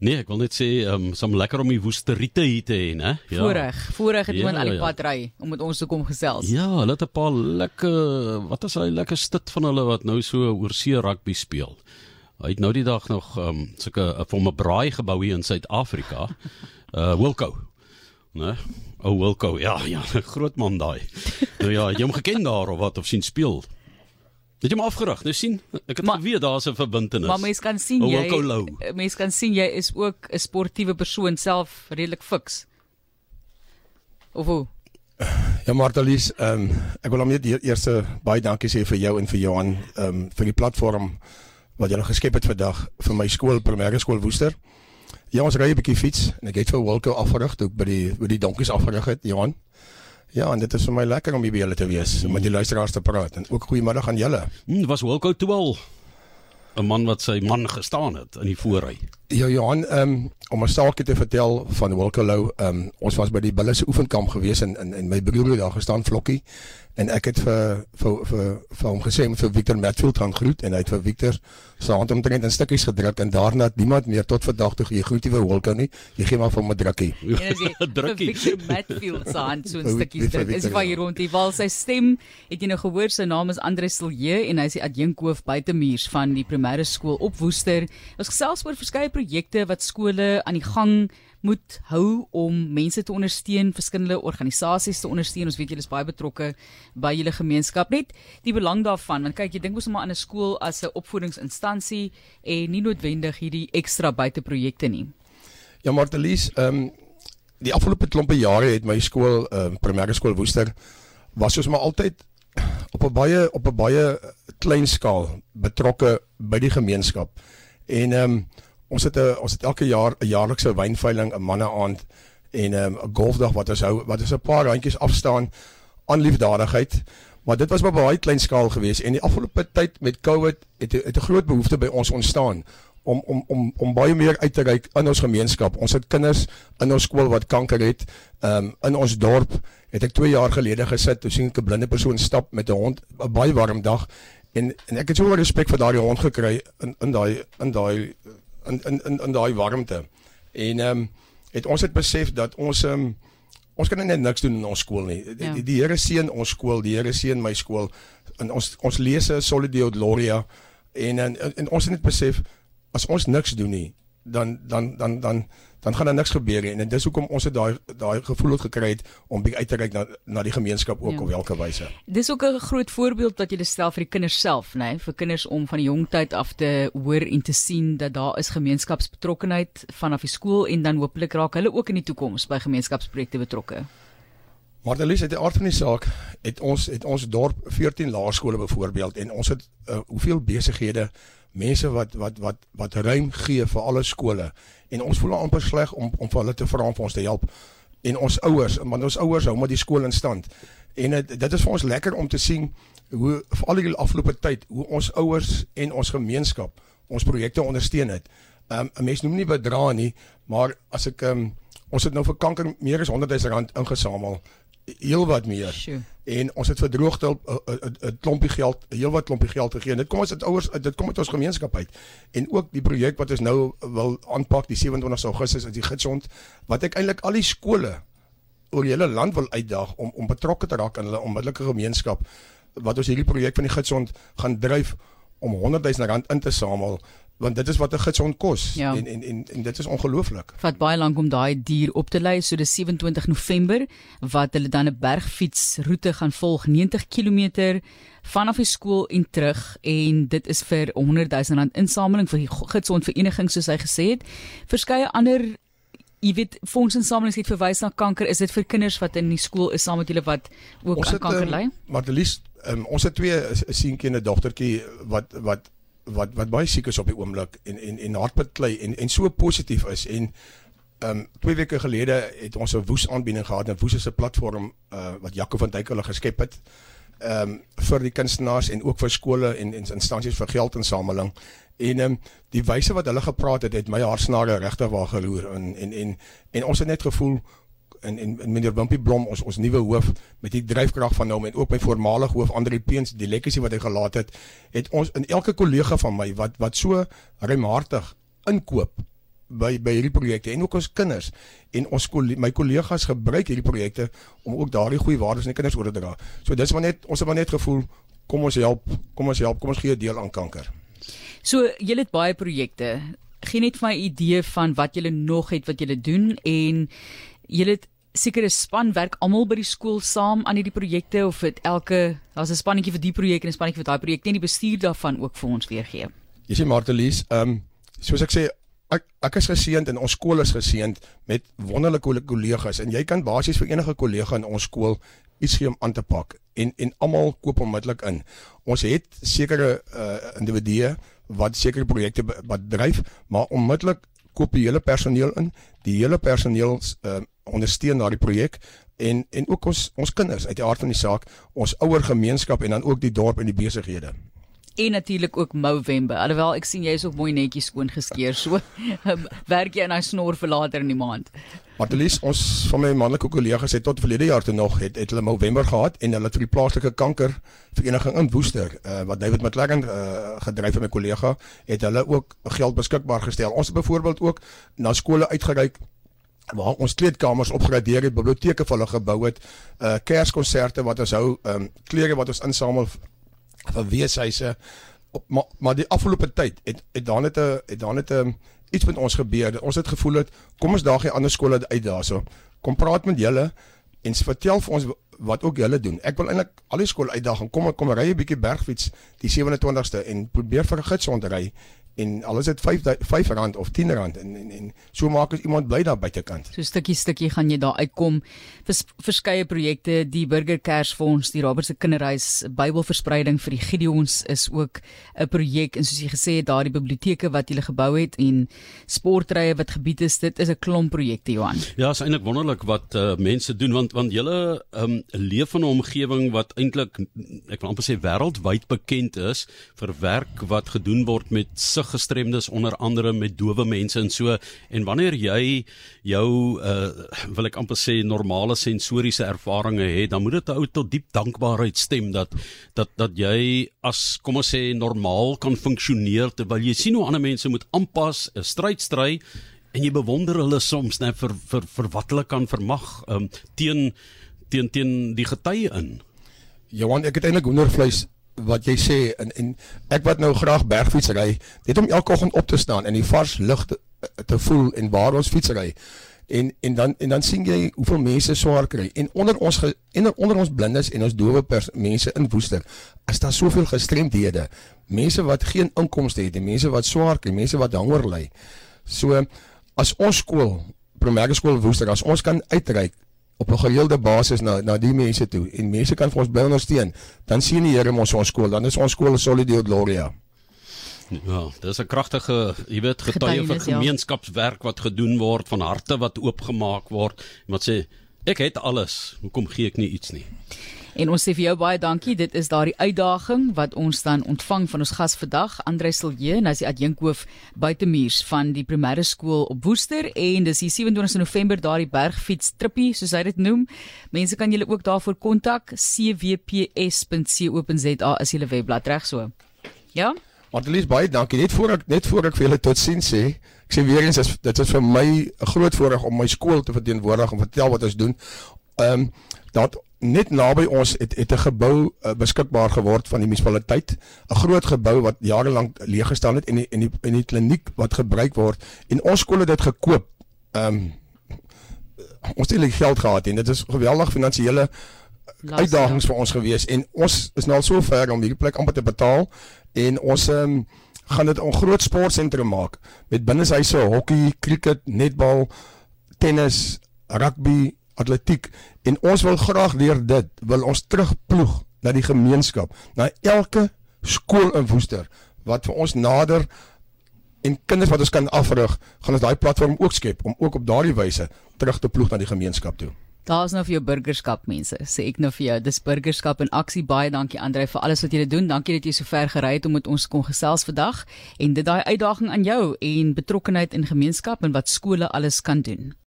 Nee, ek wil net sê, ehm um, som lekker om die woesteriete hier te hê, né? Ja. Voorreg, voorreg het Ja, iemand aan die ja. pad ry om met ons te kom gesels. Ja, hulle het 'n paar lekker wat is hy lekker stit van hulle wat nou so oor see rugby speel. Hy het nou die dag nog ehm um, sulke uh, van 'n braai gebou hier in Suid-Afrika. Uh Wilco. Né? O Wilco. Ja, ja, groot man daai. nou ja, jy hom geken daar of wat of sien speel? Het jy hom afgerig? Nou sien, ek het Maar- geweet daar's 'n verbintenis. Maar mens kan sien jy Wilco Lou. mens kan sien jy is ook 'n sportiewe persoon self redelik fiks. Of hoe? Ja Martelies, ehm um, ek wil hom net eer- eers baie dankie sê vir jou en vir Johan ehm um, vir die platform wat julle geskep het vandag vir my skool primêre skool Woester. Ja, ons ry 'n bietjie fiets en ek het vir Wilco afgerig toe by die by die donkies afgerig het, Johan. Ja, en dit is vir my lekker om hier by julle te wees, om met die luisteraars te praat en ook goeiemiddag aan julle. Hm, was Wilco toe al 'n man wat sy man gestaan het in die voorry. Ja Johan, ehm um, om 'n staaltjie te vertel van Wilco Lou, ehm um, ons was by die Bulle se oefenkamp gewees en en, en my broer het daar gestaan Flokkie en ek het vir vir vir, vir hom gesê om vir Victor Matfield gaan groet en hy het vir Victor se hand omtrent in stukkies gedruk en daarna het niemand meer tot vandag toe jy groet nie vir Wilco nie. Jy gee maar vir hom 'n drukkie. As jy vir Drukkie. Victor Matfield se hand so 'n stukkie druk, is waar ja. hier rond die wal sy stem. Het jy nou gehoor sy naam is Andre Silje en hy is die adjunkhoof buitemuurs van die primêre skool op Woester. Ons gesels oor verskeie projekte wat skole aan die gang moet hou om mense te ondersteun, verskillende organisasies te ondersteun. Ons weet julle is baie betrokke by julle gemeenskap. Net die belang daarvan, want kyk, jy dink mos maar aan 'n skool as 'n opvoedingsinstansie en nie noodwendig hierdie ekstra buiteprojekte nie. Ja Martelies, ehm um, die afgelope klompe jare het my skool, ehm uh, primêre skool Woester was soos maar altyd op 'n baie op 'n baie klein skaal betrokke by die gemeenskap. En ehm um, ons het 'n ons het elke jaar 'n jaarlikse wynveiling, 'n manneaand en ehm, 'n um, golfdag wat ons hou wat ons 'n paar randjies afstaan aan liefdadigheid. Maar dit was maar baie klein skaal geweest en die afgelope tyd met COVID het het 'n groot behoefte by ons ontstaan om om om om baie meer uit te reik in ons gemeenskap. Ons het kinders in ons skool wat kanker het. Ehm um, in ons dorp het ek 2 jaar gelede gesit, toe sien ek 'n blinde persoon stap met 'n hond, 'n baie warm dag en en ek het so 'n respek vir daardie hond gekry in in daai in daai in in in, in daai warmte. En ehm um, het ons het besef dat ons ehm um, ons kan net niks doen in ons skool nie. Die, Ja. die, die Here seën ons skool, die Here seën my skool. En ons ons lese Solidio Gloria en en, en en ons het net besef as ons niks doen nie, dan dan dan dan dan gaan daar niks gebeur nie. En dis hoekom ons het daai daai gevoel het gekry het om bietjie uit te reik na na die gemeenskap ook Ja. op welke wyse. Dis ook 'n groot voorbeeld wat jy stel vir die kinders self, nê, nee? vir kinders om van die jong tyd af te hoor en te sien dat daar is gemeenskapsbetrokkenheid vanaf die skool en dan hopelik raak hulle ook in die toekoms by gemeenskapsprojekte betrokke. Maar dan lees uit die aard van die saak het ons het ons dorp 14 laerskole byvoorbeeld en ons het uh, hoeveel besighede mense wat wat wat wat ruim gee vir alle skole. En ons voel amper sleg om om vir hulle te vra om vir ons te help. En ons ouers want ons ouers hou maar die skool in stand. En het, dit is vir ons lekker om te sien hoe veral die afgelope tyd hoe ons ouers en ons gemeenskap ons projekte ondersteun het. Um, 'n Mens noem nie bedrae nie, maar as ek um, ons het nou vir kanker meer as 100 000 rand ingesamel heel wat meer. Sjoe. En ons het vir droogtehulp 'n- 'n 'n klompie geld, heel wat klompie geld gegee. En dit kom ons dit ouers dit kom uit ons gemeenskap uit. En ook die projek wat ons nou wil aanpak die 27 Augustus is die gidsond wat ek eintlik al die skole oor die hele land wil uitdaag om om betrokke te raak in hulle onmiddellike gemeenskap wat ons hierdie projek van die gidsond gaan dryf om 100 000 rand in te samel want dit is wat 'n gidsond kos Ja. en, en en en dit is ongelooflik. Vat baie lank om daai dier op te lei, so dis 27 November wat hulle dan 'n bergfietsroete gaan volg 90 km vanaf die skool en terug en dit is vir 100 000 rand insameling vir die gidsond vereniging soos hy gesê het. Verskeie ander Jy weet fondsinsamelings het verwys na kanker. Is dit vir kinders wat in die skool is saam met julle wat ook Ons aan het, kanker ehm, ly? Maar die liefst um, ons het twee 'n seentjie en 'n dogtertjie wat wat wat wat baie siek is op die oomblik en en en hartbeklei en en so positief is en ehm um, twee weke gelede het ons 'n woes aanbieding gehad en woes is 'n platform uh, wat Jaco van Duyk hulle geskep het ehm um, vir die kunstenaars en ook vir skole en en instansies vir geldinsameling. En ehm um, die wyse wat hulle gepraat het, het my haarsnare regtig waar geroer en en en en ons het net gevoel en en, en meneer Wimpie Blom ons ons nuwe hoof met die dryfkrag van hom en ook my voormalige hoof Andri Peens die legacy wat hy gelaat het het ons in elke kollega van my wat wat so ruimhartig inkoop by by hierdie projekte en ook ons kinders en ons my kollegas gebruik hierdie projekte om ook daardie goeie waardes aan die kinders oor te dra. So dis maar net ons het maar net gevoel kom ons help, kom ons help, kom ons gee 'n deel aan kanker. So julle het baie projekte. Geen net vir my idee van wat julle nog het wat julle doen en julle het sekere span werk almal by die skool saam aan hierdie projekte of dit elke daar's 'n spannetjie vir die projek en 'n spannetjie vir daai projek net die bestuur daarvan ook vir ons weer gee. Jy sien Martelies, ehm um, soos ek sê ek ek is geseënd en ons skool is geseënd met wonderlike kollegas en jy kan basies vir enige kollega in ons skool iets gee om aan te pak en en almal koop onmiddellik in. Ons het sekere uh individue wat sekere projekte wat dryf, maar onmiddellik koop die hele personeel in. Die hele personeel uh ondersteun daardie projek en en ook ons ons kinders uit die aard van die saak, ons ouer gemeenskap en dan ook die dorp en die besighede en natuurlik ook Movember. Alhoewel ek sien jy is ook mooi netjies skoon geskeer. So werk jy aan daai snor vir later in die maand. Martelis, ons van my manlike kollegas het tot verlede jaar toe nog het, het hulle Movember gehad en hulle het vir die plaaslike kanker vereniging in Woester, uh, wat David McLaren uh, gedryf het met my kollega, het hulle ook geld beskikbaar gestel. Ons het byvoorbeeld ook na skole uitgereik waar ons kleedkamers opgradeer het, biblioteke vir hulle gebou het, uh kerskonserte wat ons hou, um, klere wat ons insamel van weeshuise op maar, maar die afgelope tyd het het daar net 'n het daar net 'n iets met ons gebeur. Ons het gevoel dat kom ons daag die ander skole uit daarso. Kom praat met julle en vertel vir ons wat ook julle doen. Ek wil eintlik al die skole uitdaag en kom kom ry 'n bietjie bergfiets die 27ste en probeer vir 'n gids en alles het 5 5 rand of 10 rand en, en en so maak as iemand bly daar buitekant. So stukkie stukkie gaan jy daar uitkom. Vers, verskeie projekte, die Burger Kersfonds, die Robert se Kinderhuis, Bybelverspreiding vir die Gideons is ook 'n projek en soos jy gesê het daardie biblioteke wat jy gebou het en sportrye wat gebied is, dit is 'n klomp projekte Johan. Ja, is eintlik wonderlik wat uh, mense doen want want julle um, leef in 'n omgewing wat eintlik ek wil amper sê wêreldwyd bekend is vir werk wat gedoen word met sig gestremdes onder andere met dowe mense en so. En wanneer jy jou uh wil ek amper sê normale sensoriese ervarings het dan moet dit 'n ou tot diep dankbaarheid stem dat dat dat jy as kom ons sê normaal kan funksioneer terwyl jy sien hoe ander mense moet aanpas 'n stryd stry en jy bewonder hulle soms net vir vir vir wat hulle kan vermag um teen teen teen die getye in. Johan ek het eintlik hoendervleis wat jy sê en en ek wat nou graag bergfiets ry, net om elke oggend op te staan en die vars lug te, te voel en waar ons fiets ry. En en dan en dan sien jy hoeveel mense swaar kry en onder ons ge, en onder ons blindes en ons dowe mense in Woester is daar soveel gestremdhede. Mense wat geen inkomste het, mense wat swaar kry, mense wat honger ly. So as ons skool, primêre skool Woester, as ons kan uitreik op 'n gereelde basis na na die mense toe en mense kan vir ons bly ondersteun, dan sien die Here ons ons skool, dan is ons skool Solidio Gloria. Ja, dis 'n kragtige, jy weet, getuie van ja. gemeenskapswerk wat gedoen word, van harte wat oopgemaak word. Wat sê, ek het alles, hoekom gee ek nie iets nie? En ons sê vir jou baie dankie. Dit is daardie uitdaging wat ons dan ontvang van ons gas vandag, Andre Silje, en hy is die adjunkhoof buitemuurs van die primêre skool op Woester en dis die 27 November daardie bergfiets trippie soos hy dit noem. Mense kan julle ook daarvoor kontak cwps.co.za as julle webblad reg so. Ja? Martelies baie dankie. Net voor ek net voor ek vir julle totsiens sê, ek sê weer eens dit is vir my 'n groot voorreg om my skool te verteenwoordig en vertel wat ons doen. Ehm um, dat net naby ons het het 'n gebou uh, beskikbaar geword van die munisipaliteit, 'n groot gebou wat jare lank leeg gestaan het en die, en die en die kliniek wat gebruik word. En ons skool het dit gekoop. Ehm um, ons het nie geld gehad en dit is geweldig finansiële uitdagings vir ons gewees. En ons is nou al so ver om hierdie plek amper te betaal en ons ehm um, gaan dit 'n groot sportsentrum maak met binneshuise hokkie, cricket, netbal, tennis, rugby atletiek en ons wil graag deur dit wil ons terugploeg na die gemeenskap, na elke skool in Woester wat vir ons nader en kinders wat ons kan afrig, gaan ons daai platform ook skep om ook op daardie wyse terug te ploeg na die gemeenskap toe. Daar's nou vir jou burgerskap mense. Sê ek nou vir jou, dis burgerskap in aksie. Baie dankie Andre vir alles wat jy doen. Dankie dat jy so ver gery het om met ons kon gesels vandag en dit daai uitdaging aan jou en betrokkenheid in gemeenskap en wat skole alles kan doen.